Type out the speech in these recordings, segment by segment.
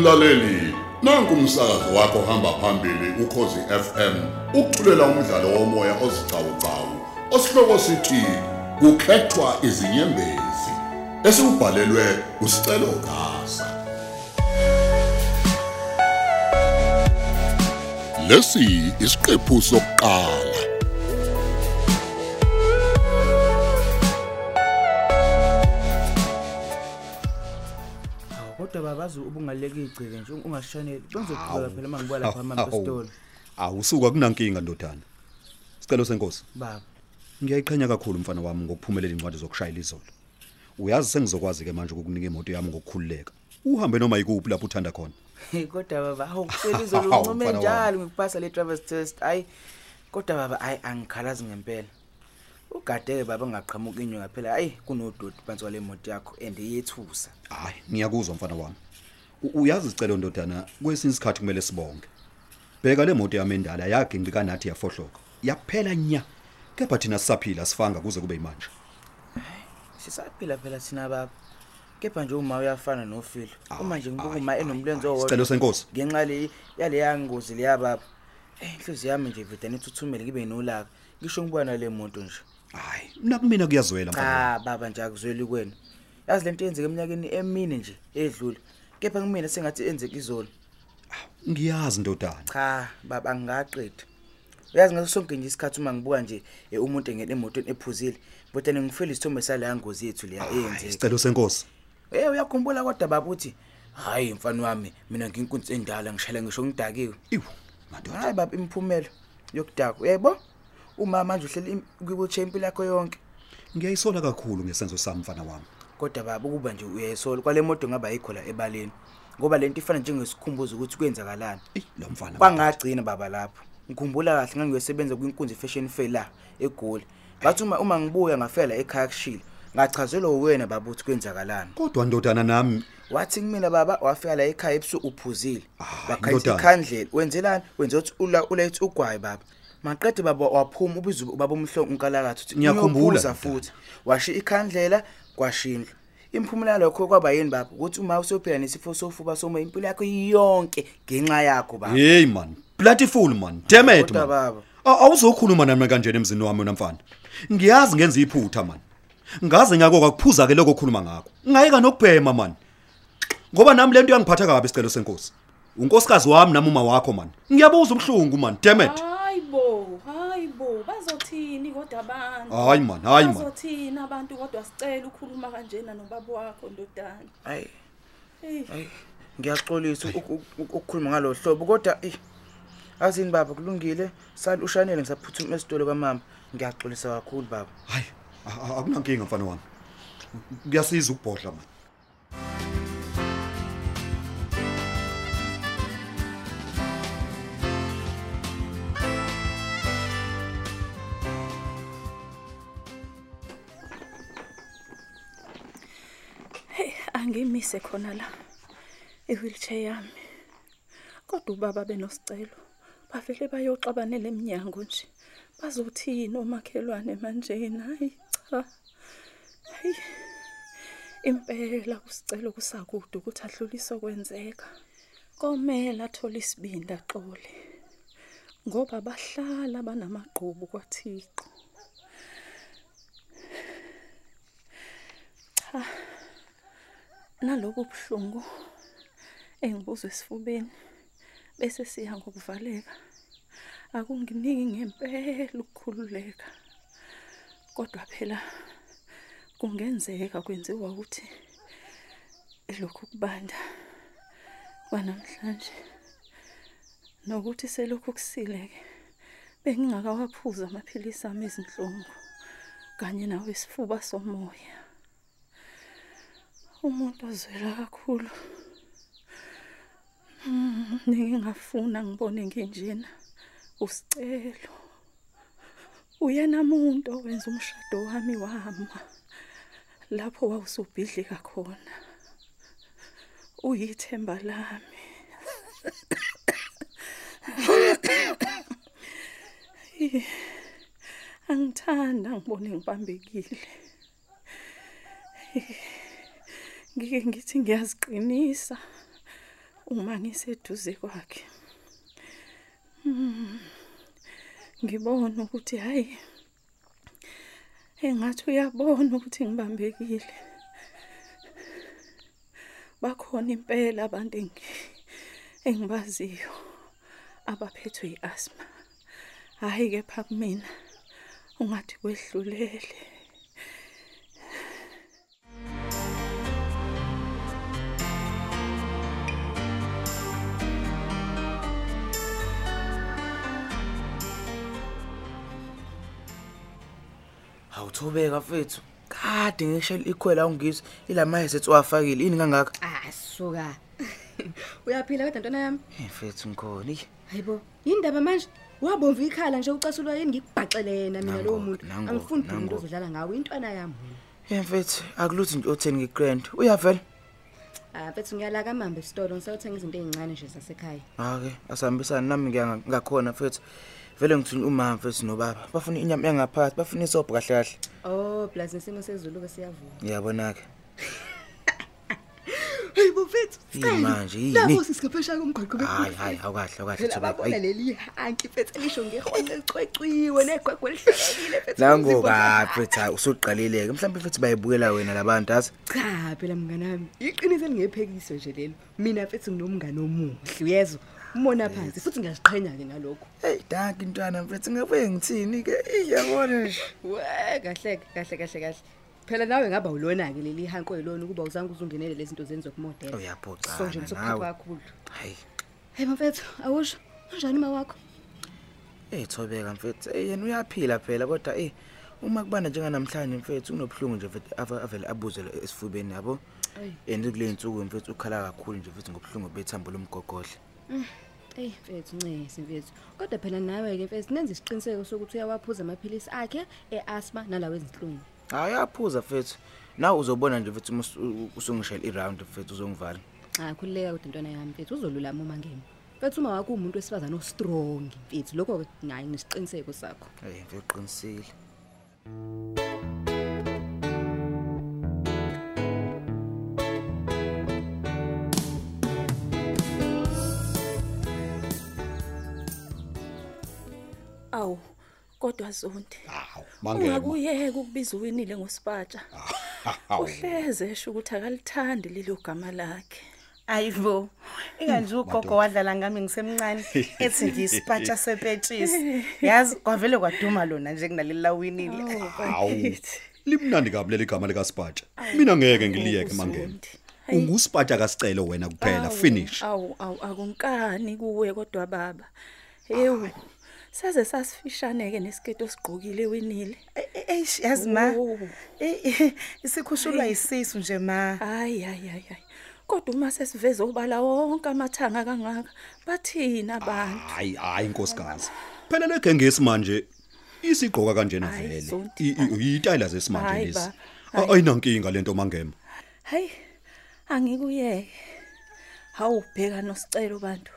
Mlaleli, nanku umsakazo wakho hamba phambili ukhozi FM. Ukuthulela umdlalo womoya ozicawucawu. Osihloko sithi kukhethwa izinyembezi. Esibhalelwe usicelo Gasa. Lesi isiqephu sokuqala. Kodwa babazi ubungaleki igcike nje ungashaneli. Bengizoqhubeka phela mangibuya lapha mama esitolo. Awusuka kunankinga ndodana. Sicelo senkosi. Baba. Ngiyayiqhenya kakhulu mfana wami ngokuphumelela incwadi zokushayela izolo. Uyazi sengizokwazi ke manje ukukunika imoto yami ngokukhululeka. Uhambe noma yikuphi lapho uthanda khona. Hey kodwa baba hawu kucela izolo Hawu, uncome mfana njalo ngikupasa le driver's test. Ayi kodwa baba ayi angikhalazi ngempela. Ugadeke baba ngaqhamuka inywe ngaphela. Ayi kunododi phansi kwale moto yakho and iyethusa. Hayi, ngiyakuzwa mfana wami. U- Uyazi isicelo ndodana kwesinye isikhathi kumele sibonge. Bheka le moto yami endala yaginqika nathi yafohloka. Yaphela nya. Kepha thina sisaphila sifanga kuze kube manje. Sisaphila phela thina baba. Kepha nje uma uyafana nofilo. Uma nje ngibuka uma enomlenze owodwa. Sicelo senkosi. ngenxa le yale yangozi leya baba eh inhliziyo yami nje vidane ithuthumele kibe nolaka ngisho ngibona le muntu nje Hayi, mina kumina kuyazwela mfana. wami. cha baba nje akuzweli kwenu yazi lento yenzeke eminyakeni emine nje edlule kepha kumina sengathi enzeke izolo Ngiyazi ndodana. cha baba ngingaqeda uyazi ngaso sonke nje isikhathi uma ngibuka nje eh, umuntu engene emotweni ephuzile bodwa ngifela isithombe sala ngozi yethu leya Hayi, eyenzeke Isicelo senkosi. eh uyakhumbula kodwa baba uthi hayi mfana wami mina nginkunzi endala ngishayela ngisho ngidakiwe Iwu, madoda. hayi baba imiphumelo yokudakwa yebo uma manje uhleli kwi-wheelchair impilo yakho yonke. Ngiyayisola kakhulu ngesenzo sami mfana wami. kodwa baba ukuba nje uyayisola kwale moto ngaba yikho la ebaleni ngoba lento ifana njengesikhumbuzo ukuthi kwenzakalani. Ey, lo mfana. kwangagcina baba lapho. Ngikhumbula kahle ngangiyosebenza kwinkunzi fashion fair la egoli. Bathi uma uma ngibuya ngafela ekhaya kushila ngachazelwa uwena baba ukuthi kwenzakalani. Kodwa ndodana nami. Wathi kumina baba wafika la ekhaya ebusuku uphuzile. Ah, wakhayisa indodana. ikhandlela wenzelani wenze ukuthi ula ulethe ugwayi baba. Maqede baba waphuma ubiza ubaba umhlongo unkalakatha uthi Ngiyakhumbula, "Uyophuza ndodana. futhi washi ikhandlela kwashindla imphumela lokho kwaba yini baba ukuthi uma usophila nesifo sofuba soma impilo yakho yonke ngenxa yakho baba Hey man, bloody fool man. Damn it Kodwa man. baba. A- Awuzokhuluma nami kanjena emzini wami wena mfana. Ngiyazi ngenza iphutha man. Ngaze ngako kakuphuza ke lokho okhuluma ngakho. Ngayika nokubhema man. Ngoba nami lento yangiphatha kabi isicelo senkosi. Unkosikazi wami nami uma wakho man. Ngiyabuza ubhlungu man. Damn it. Hayibo, hayibo, bazothini kodwa abantu? Hayi man, hayi man. Bazothini abantu kodwa sicela ukhuluma kanjena nobaba wakho ndodana. hayi Hey, hayi ngiyaxolisa uk- uk- uk- ukukhuluma ngalo hlobo kodwa eh azini baba kulungile sali ushanele ngisaphuthuma esitolo kamama ngiyaxolisa kakhulu baba Hayi, a- a- akunankinga mfana wami. Kuyasiza ukubhodla man. Angimise khona la. I-wheelchair yami. Kodwa ubaba benosicelo. Bavele bayoxabanela eminyango nje. Bazothini omakhelwane manje hayi cha. Hayi. Impela kusicelo kusakude ukuthi adlulise okwenzeka. Komela athola isibindi axole. Ngoba bahlala banamagqubu kwaThixo. Cha. Nalobu buhlungu engibuzwe esifubeni bese siya ngokuvaleka. Akunginiki ngempela ukukhululeka. Kodwa phela kungenzeka kwenziwa ukuthi lokhu kubanda kwanamhlanje nokuthi selokhu kusileke bengingakawaphuza amaphilisi ami ezinhlungu kanye nawe isifuba somoya umuntu ozwela kakhulu. Mm, ngingafuna ngibone nginjena usicelo. Uyena muntu owenza umshado wami wama lapho wawusubhidlika khona. Uyithemba lami. Angithanda ngibone ngibambekile. Ngike ngithi ngiyaziqinisa uma ngiseduze kwakhe. Mm. ngibona ukuthi hayi engathi uyabona ukuthi ngibambekile. Bakhona impela abantu engi- engibaziyo abaphethwe yiasthma. Hayi kepha kumina ungathi kwehlulele. Awuthobeka mfethu. Kade ngishela ikhwela ungizwe ilamaye sethi wafakile ini kangaka? Ah suka. Uyaphila kodwa ntwana yami? Hey mfethu ngikhona. Ih, Hayibo, indaba manje? Wabomva ikhala nje ucasulwa yini ngikubhaxele yena mina Nango, lowo muntu. nango, Angifuni umuntu nango. ozodlala ngawe intwana yami. Hey mfethu akuluthi nje otheni ngigrand. Uyavela? Ah mfethu ngiyala kamambe esitolo ngisayothenga izinto ezincane nje zasekhaya. Okay, asihambisana nami ngiya ngakhona mfethu. Vele ngithini umama mfethu nobaba. Bafuna inyama yangaphakathi, bafuna isobho kahle kahle. Oh, plus nesimo sezulu ke siyavuma. Ngiyabona ke. Hayibo mfethu, Yini manje, yini? Lapho sisigaphesha komgaqo Hayi hayi awukahle awukahle Phela Thobeka. babona Hayi. leli hanki mfethu lisho ngehonce licwecwiwe negwegwe lihlelekile mfethu. Nango kaphi mfethu usuqalileke. Mhlawumbe mfethu bayibukela wena labantu azi. Cha phela mnganami, iqiniso elingephekiso nje lelo. Mina mfethu nginomngane omuhle, uyezwa? Umona phansi futhi ngiyaziqhenya ke ngalokho. Hey, danki ntwana mfethu ngabuye ngithini ke? Iyabona nje. We kahle kahle kahle kahle. Phela nawe ngaba ulona ke leli hanko yilona ukuba uzange uzungenele lezi zinto zenziwa kumodela. Uyaphoxa. So nje ngisokukhipha kakhulu. Hayi. Hey mfethu, awusho kanjani uma wakho? Eh Thobeka mfethu, eh yena uyaphila phela kodwa eh uma kubanda njenganamhlanje mfethu unobhlungu nje mfethu ava- avele abuze la esifubeni yabo. Ayi. And kule insuku mfethu ukhala kakhulu nje mfethu ngobhlungu bethambo lomgogodla. Ey mfethu ncese mfethu. Kodwa phela nawe ke mfethu nenza isiqiniseko sokuthi uyawaphuza amaphilisi akhe easthma nalawo ezinhlungu. Hayi yaphuza mfethu. Nawe uzobona nje mfethu uma usu- usungishela iround mfethu uzongivala. Cha khulileka kodwa intwana yami mfethu uzolulama uma ngena. Mfethu uma wakho umuntu wesifazana ostrong mfethu lokho ke ngayi nesiqiniseko sakho. Hey mfethu uqinisile. Awu kodwa zonke Hawu, mangema. ungakuyeka ukubiza uwinile ngosipatsha uhleze esho ukuthi akalithandi lelo gama lakhe Ayibo. Inganje ugogo wadlala ngami ngisemncane ethi ngiyisipatsha sepetshisi. Yazi kwavele kwaduma lona nje kunaleli lawinile. Hawu. Limnandi kabi leli gama lika Spatsha. Mina ngeke ngiliyeke mangema. Zondi. Hayi. Unguspatsha kasicelo wena kuphela Awu, finish. awu awu akunkani kuwe kodwa baba ewu saze sasifishane ke nesiketo sigqokile winile Eish yazi ma. Oh. Eh isikhushulwa isisu nje ma. hayi hayi hayi hayi kodwa uma sesiveza ubala wonke amathanga kangaka bathina abantu Hayi hayi inkosikazi. Phela legengesi manje isigqoka kanjena Hayi, vele. Zondi. I- i- Iyitayila zesimanje Hayi, lezi. ba. A- Ayinankinga lento mangema. hayi angikuyeke hawubheka nosicelo bantu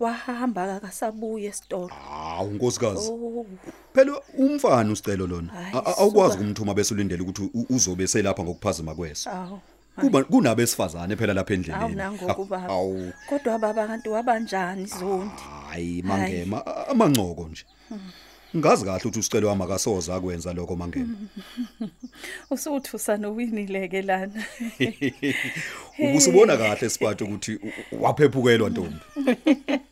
wahamba akasabuye esitolo Hawu nkosikazi. oh Phela umfana usicelo lona. Hayi, A- a- Awukwazi suka. kumthuma bese ulindele ukuthi u- uzobe selapha ngokuphazima kweso. awu Kuba kunabesifazane phela lapha endleleni. awu nangoku baba Awu. kodwa baba kanti wabanjani zondi Hayi mangema a- amancoko nje. Ngazi kahle ukuthi usicelo wami akasoza akwenza lokho mangema. usuthusa nowinile ke lana Ubusubona kahle siphathe ukuthi u- u- waphephukelwa ntombi.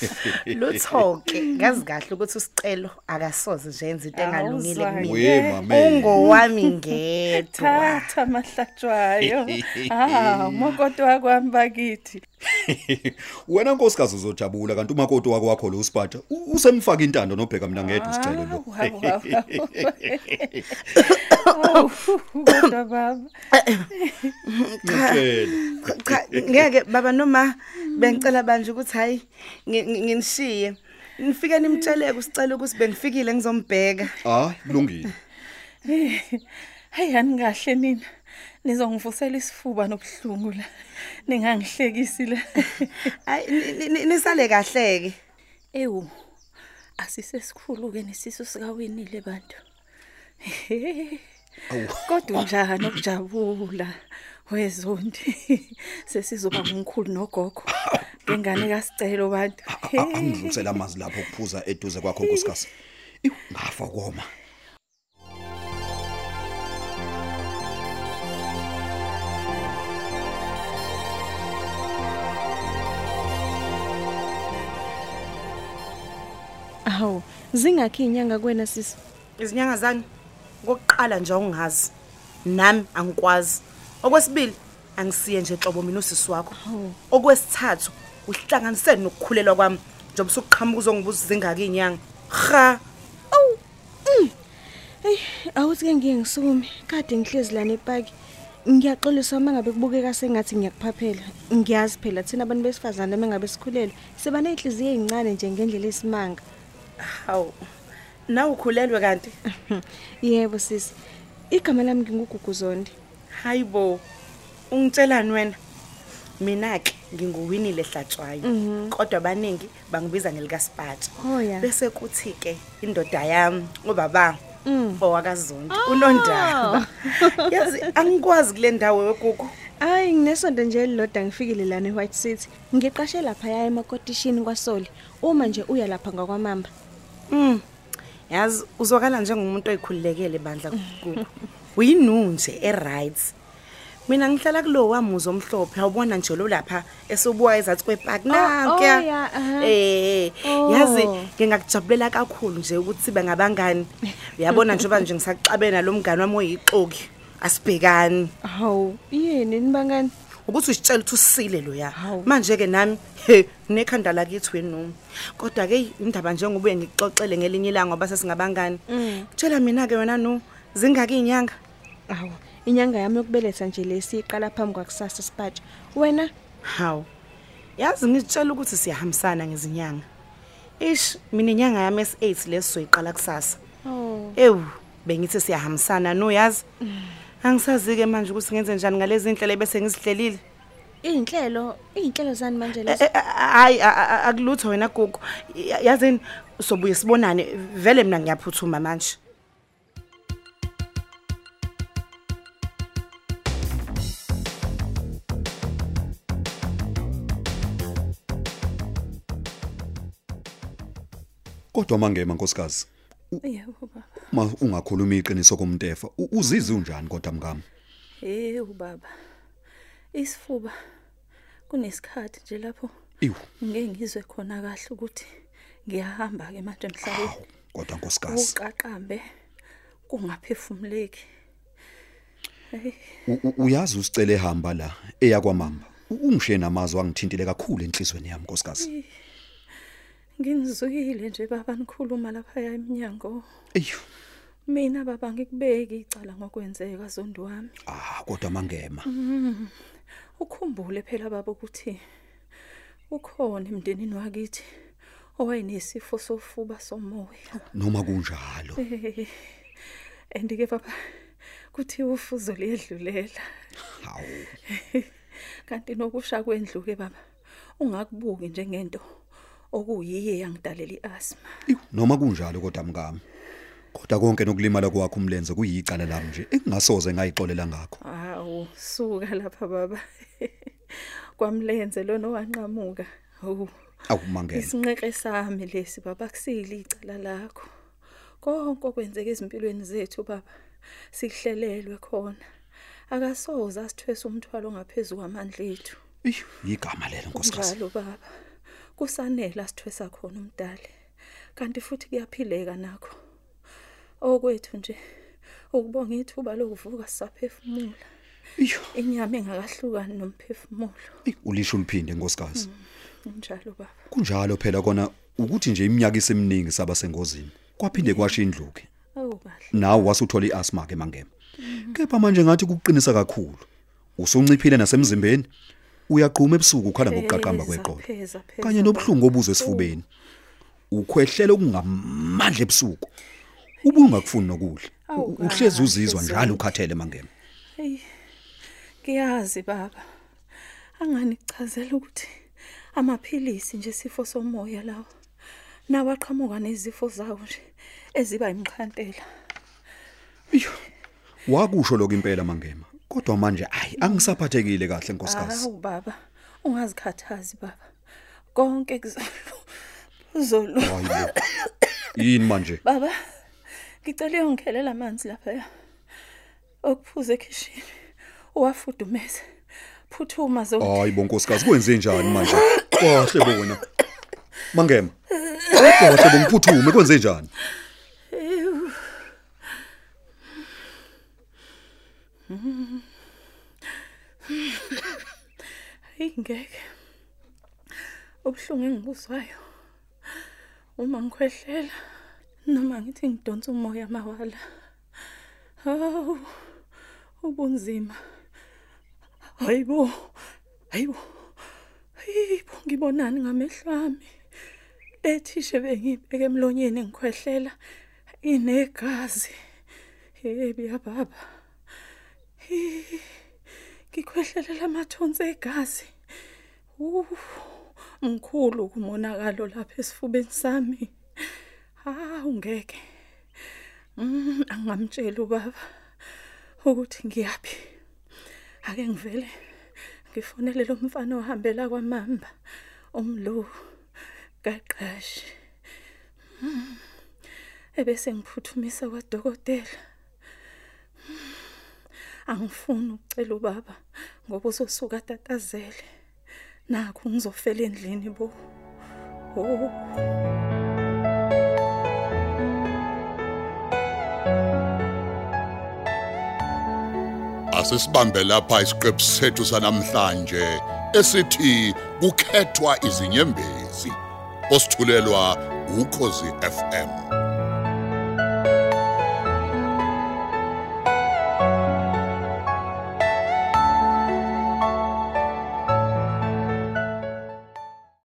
Lutho ke ngazi kahle ukuthi usicelo akasoze nje yenza into engalungile Awuzange. kumina. We mame. Ungowami ngedwa. thatha amahlatshwayo ah mokoto wakwami bakithi Wena nkosikazi uzojabula kanti umakoti wako wakho lo usiphatha u- usemfaka intando nobheka mina ngedwa isicelo lo. Hawu, hawu, hawu. Awu, kodwa baba Ngicela. Cha ngeke baba noma bengicela manje ukuthi hayi ngi- ngi- nginishiye. Nifike nimtsheleke usicela ukuthi bengifikile ngizombheka. Ah, kulungile. hey anikahle nina nizongivusela isifuba nobuhlungu la ningangihlekisi la Hayi ni- ni- ni- nisale kahle ke. ewu asisesikhulu ke nesisu sikawinile bantu kodwa njani ukujabula wezondi sesizoba ngumkhulu nogogo ngengane kasicelo bantu A- a- Angidlulisela amazwi lapho ukuphuza eduze kwakho nkosikazi. Ngafa koma. Awu, zingakhi inyanga kuwena sisi? izinyanga zami kokuqala nje ungazi nami angikwazi okwesibili angisiye nje hlobo mina usisi wakho okwesithathu uhlanganise nokukhulelwa kwami njengoba usuqhamuka uzongibuza izingaki inyanga ha Hey, awuthi ke ngiye ngisukume. Kade ngihlezi lana epaki. Ngiyaxolisa uma ngabe kubukeka sengathi ngiyakuphaphela. Ngiyazi phela thina abantu besifazane mengabe sikhulelwe, siba nezinhliziyo ezincane nje ngendlela esimanga. Hawu na ukhulelwe kanti Yebo sisi. Igama lami nginguguguzonde. hayibo ungitshelani wena mina ke nginguwinile hlatshwayo kodwa abaningi bangibiza ngelikaSpatsha Oh ya. bese kuthi ke indoda yami ubaba Mm. owakazondi unondaba yazi angikwazi kule ndawo yogugu Hayi nginesonto nje elilodwa ngifikile lana eWhite City. Ngiqashe lapha ya emakotishini kwaSoli. Uma nje uya lapha ngakwamamba. Mm. Yazi uzwakala njengomuntu oyikhululekele bandla kugugu. Uyinu nje eright. Mina ngihlala kulo wamuzo omhlophe awubona nje lo lapha esobuya ezathi kwepark oh, nankuya. ya, aha. Eh Oh. yazi ngingakujabulela kakhulu nje ukuthi sibe ngabangani. Uyabona njengoba nje ngisaxabena lo mngani wami oyixoki asibhekani. Hawu, yini nibangani? Ukuthi usitshela ukuthi usile lo ya Hawu. manje ke nami he nekhanda lakithi wenu kodwa ke indaba njengoba uye ngixoxele ngelinye ilanga ngoba sesingabangani. Tshela mina ke wena no zingaki inyanga? Awu, inyanga yami yokubeletha nje lesiqala phambi kwakusasa Spatsha. Wena? Hawu yazi ngitshela ukuthi siyahambisana ngezinyanga. Ish mina inyanga yami es8 lesizoyiqala kusasa. Oh. ewu bengithi siyahambisana no yazi? Angisazi ke manje ukuthi ngenze njani ngalezi indlela bese ngizihlelile. Izinhlelo, izinhlelo zani manje Eh, lezo? eh, hayi a- a- akulutho wena gugu Ya- yazini sobuye sibonane. Vele mina ngiyaphuthuma manje. Kodwa mangema nkosikazi, Yebo baba. Uma ungakhuluma iqiniso komntefa, u- uzizwe unjani kodwa mngami? Hey ubaba. Isifuba kunesikhathi nje lapho Iwu, ngeke ngizwe khona kahle ukuthi ngiyahamba ke manje emhlabeni. kodwa nkosikazi, Uqaqambe kungaphefumuleki. Hey, u- u- uyazi usicele ehamba la eyakwamamba. U- Ungishiye namazwi angithintile kakhulu enhlizweni yami nkosikazi. Ngingizwile nje baba nikhuluma lapha eminyango. Eyu, Mina baba ngikubeki icala ngokwenzeka zondi wami. ah kodwa mangema. Ukhumbule phela baba ukuthi ukhona emndenini wakithi owayenesifo sofuba somoya. Noma kunjalo. Andike baba kuthi ufuzo liyedlulela. Hawu. Kanti nokusha kwendlu ke baba ungakubuki njengento okuyiye yangidalela iasthma. Noma kunjalo kodwa mngami. Kodwa konke nokulimala kwakho umlenze kuyicala lami nje engingasoze ngayixolela ngakho. Hawu suka lapha baba. Kwamlenze lona owanqamuka. Hawu Awu mangema. isinqeqe sami lesi baba kusile icala lakho. Konke okwenzeka ezimpilweni zethu baba sihlelelwe khona. Akasoze asithwesa umthwalo ongaphezulu kwamandla ethu. Igama lelo nkosikazi. Kunjalo baba. Kusanele asithwesa khona umdali. Kanti futhi kuyaphileka nakho. Okwethu nje ukubonga ithuba lokuvuka sisaphefumula. Inyama engakahlukani nomphefumulo. ulisho uliphinde nkosikazi. Kunjalo baba. Kunjalo phela kona ukuthi nje iminyaka iseminingi saba sengozini. Kwaphinde kwasha indluke. Awu kahle. Nawe wasuthola iasthma ke mangema. Kepha manje ngathi kuqinisa kakhulu. Usunciphile nasemzimbeni. Uyaqhuma ebusuku ukhala ngokuqaqamba kweqolo. Kanye nobuhlungu obuzwe esifubeni. Ukhwehlela okungamandla ebusuku. Ubungakufuni nokudla. Uhlezi uzizwa njalo ukhathele mangema. Hey. Ngiyazi baba. Angani kuchazela ukuthi amaphilisi nje sifo somoya lawo. Nawa qhamuka nezifo zawo nje eziba imkhantela. Iyo. Wakusho lokho impela mangema. Kodwa manje hayi angisaphathekile kahle nkosikazi Hawu baba, ungazikhathazi baba. Konke kuzolu. hayibo yini manje Baba, ngicela ungikhelela amanzi lapha. Okuphuza ekhishini. Uwafudumeze. Phuthuma zo. hayibo nkosikazi kwenze njani manje kahle bona mangema kahle bongiphuthume kwenze njani Hayi ngeke. Ubhlungu engibuzwayo. Uma ngikhwehlela noma ngithi ngidonsa umoya mawala. Hawu. Ubunzima. Hayibo. Hayibo. Hayibo ngibonani ngamehlo ami. Ethishe bengibeke emlonyeni ngikhwehlela inegazi. Yebi ya baba. Hi. Ngikhwehlelela amathonsi egazi. Mkhulu kumonakalo lapha esifubeni sami. Ha ungeke. Mm angamtshela ubaba ukuthi ngiyapi. Ake ngivele ngifonele lo mfana ohambela kwaMamba umlo kaqashi. Mm. Ebese ngiphuthumisa kwadokotela. Angifuni ukucela ubaba ngoba uzosuka tatazele. Nakho ngizofela endlini bo. Oh. Asisibambe lapha isiqephu sethu sanamhlanje esithi kukhethwa izinyembezi osithulelwa ukhozi FM